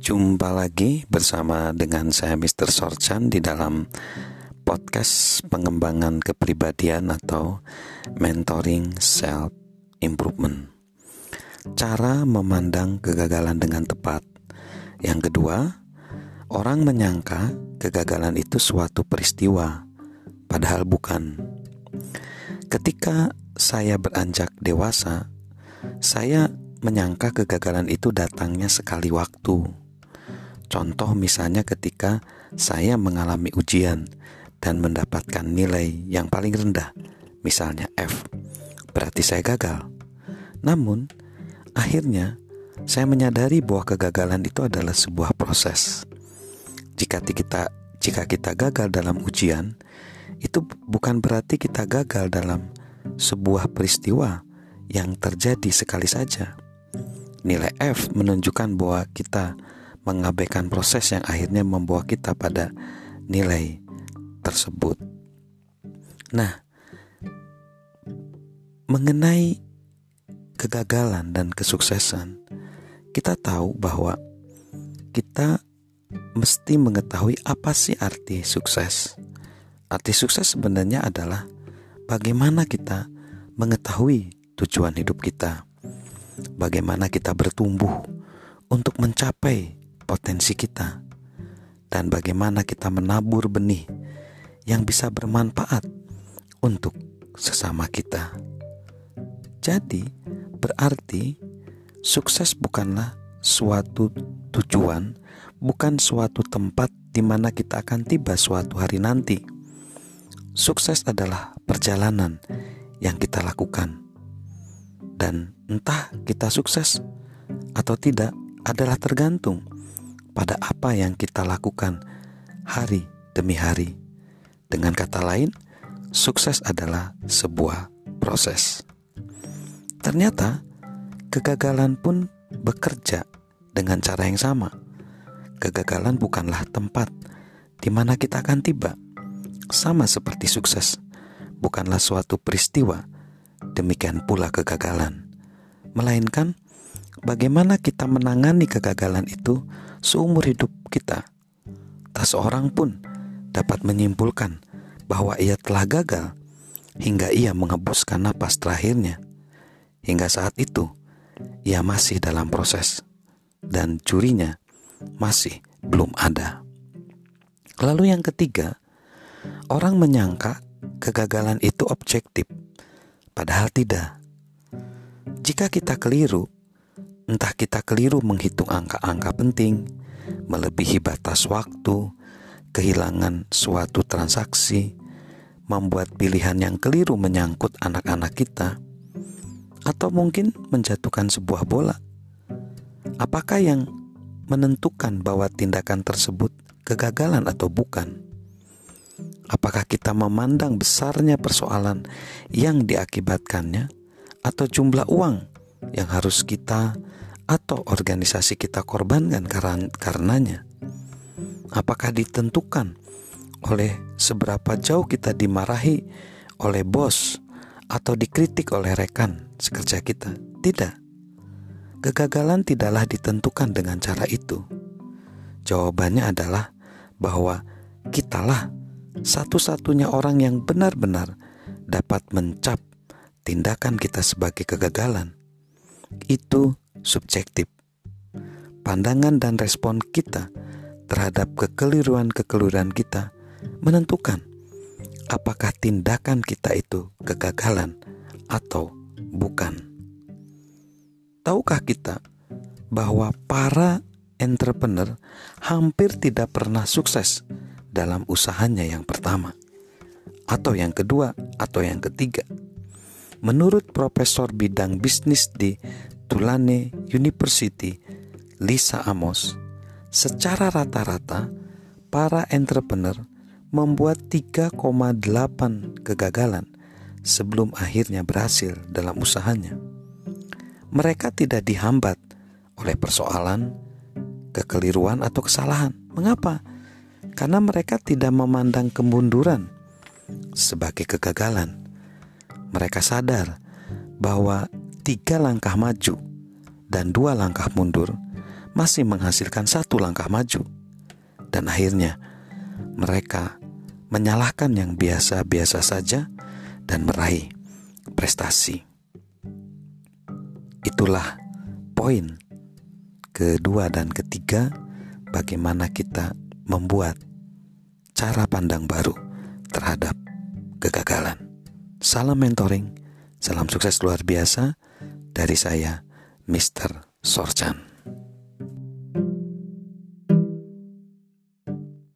Jumpa lagi bersama dengan saya Mr. Sorchan di dalam podcast pengembangan kepribadian atau mentoring self improvement. Cara memandang kegagalan dengan tepat. Yang kedua, orang menyangka kegagalan itu suatu peristiwa, padahal bukan. Ketika saya beranjak dewasa, saya menyangka kegagalan itu datangnya sekali waktu. Contoh misalnya ketika saya mengalami ujian dan mendapatkan nilai yang paling rendah, misalnya F, berarti saya gagal. Namun, akhirnya saya menyadari bahwa kegagalan itu adalah sebuah proses. Jika kita jika kita gagal dalam ujian, itu bukan berarti kita gagal dalam sebuah peristiwa yang terjadi sekali saja. Nilai F menunjukkan bahwa kita mengabaikan proses yang akhirnya membawa kita pada nilai tersebut. Nah, mengenai kegagalan dan kesuksesan, kita tahu bahwa kita mesti mengetahui apa sih arti sukses. Arti sukses sebenarnya adalah bagaimana kita mengetahui tujuan hidup kita bagaimana kita bertumbuh untuk mencapai potensi kita, dan bagaimana kita menabur benih yang bisa bermanfaat untuk sesama kita. Jadi, berarti sukses bukanlah suatu tujuan, bukan suatu tempat di mana kita akan tiba suatu hari nanti. Sukses adalah perjalanan yang kita lakukan dan entah kita sukses atau tidak adalah tergantung pada apa yang kita lakukan hari demi hari. Dengan kata lain, sukses adalah sebuah proses. Ternyata kegagalan pun bekerja dengan cara yang sama. Kegagalan bukanlah tempat di mana kita akan tiba. Sama seperti sukses, bukanlah suatu peristiwa demikian pula kegagalan, melainkan bagaimana kita menangani kegagalan itu seumur hidup kita. Tak seorang pun dapat menyimpulkan bahwa ia telah gagal hingga ia menghembuskan napas terakhirnya. Hingga saat itu, ia masih dalam proses dan curinya masih belum ada. Lalu yang ketiga, orang menyangka kegagalan itu objektif Padahal tidak. Jika kita keliru, entah kita keliru menghitung angka-angka penting, melebihi batas waktu, kehilangan suatu transaksi, membuat pilihan yang keliru menyangkut anak-anak kita, atau mungkin menjatuhkan sebuah bola. Apakah yang menentukan bahwa tindakan tersebut kegagalan atau bukan? Apakah kita memandang besarnya persoalan yang diakibatkannya, atau jumlah uang yang harus kita atau organisasi kita korbankan karenanya? Apakah ditentukan oleh seberapa jauh kita dimarahi oleh bos atau dikritik oleh rekan sekerja kita? Tidak. Kegagalan tidaklah ditentukan dengan cara itu. Jawabannya adalah bahwa kitalah satu-satunya orang yang benar-benar dapat mencap tindakan kita sebagai kegagalan itu subjektif. Pandangan dan respon kita terhadap kekeliruan-kekeliruan kita menentukan apakah tindakan kita itu kegagalan atau bukan. Tahukah kita bahwa para entrepreneur hampir tidak pernah sukses dalam usahanya yang pertama, atau yang kedua, atau yang ketiga. Menurut profesor bidang bisnis di Tulane University, Lisa Amos, secara rata-rata para entrepreneur membuat 3,8 kegagalan sebelum akhirnya berhasil dalam usahanya. Mereka tidak dihambat oleh persoalan, kekeliruan, atau kesalahan. Mengapa? karena mereka tidak memandang kemunduran sebagai kegagalan. Mereka sadar bahwa tiga langkah maju dan dua langkah mundur masih menghasilkan satu langkah maju, dan akhirnya mereka menyalahkan yang biasa-biasa saja dan meraih prestasi. Itulah poin kedua dan ketiga, bagaimana kita membuat cara pandang baru terhadap kegagalan. Salam mentoring, salam sukses luar biasa dari saya, Mr. Sorchan.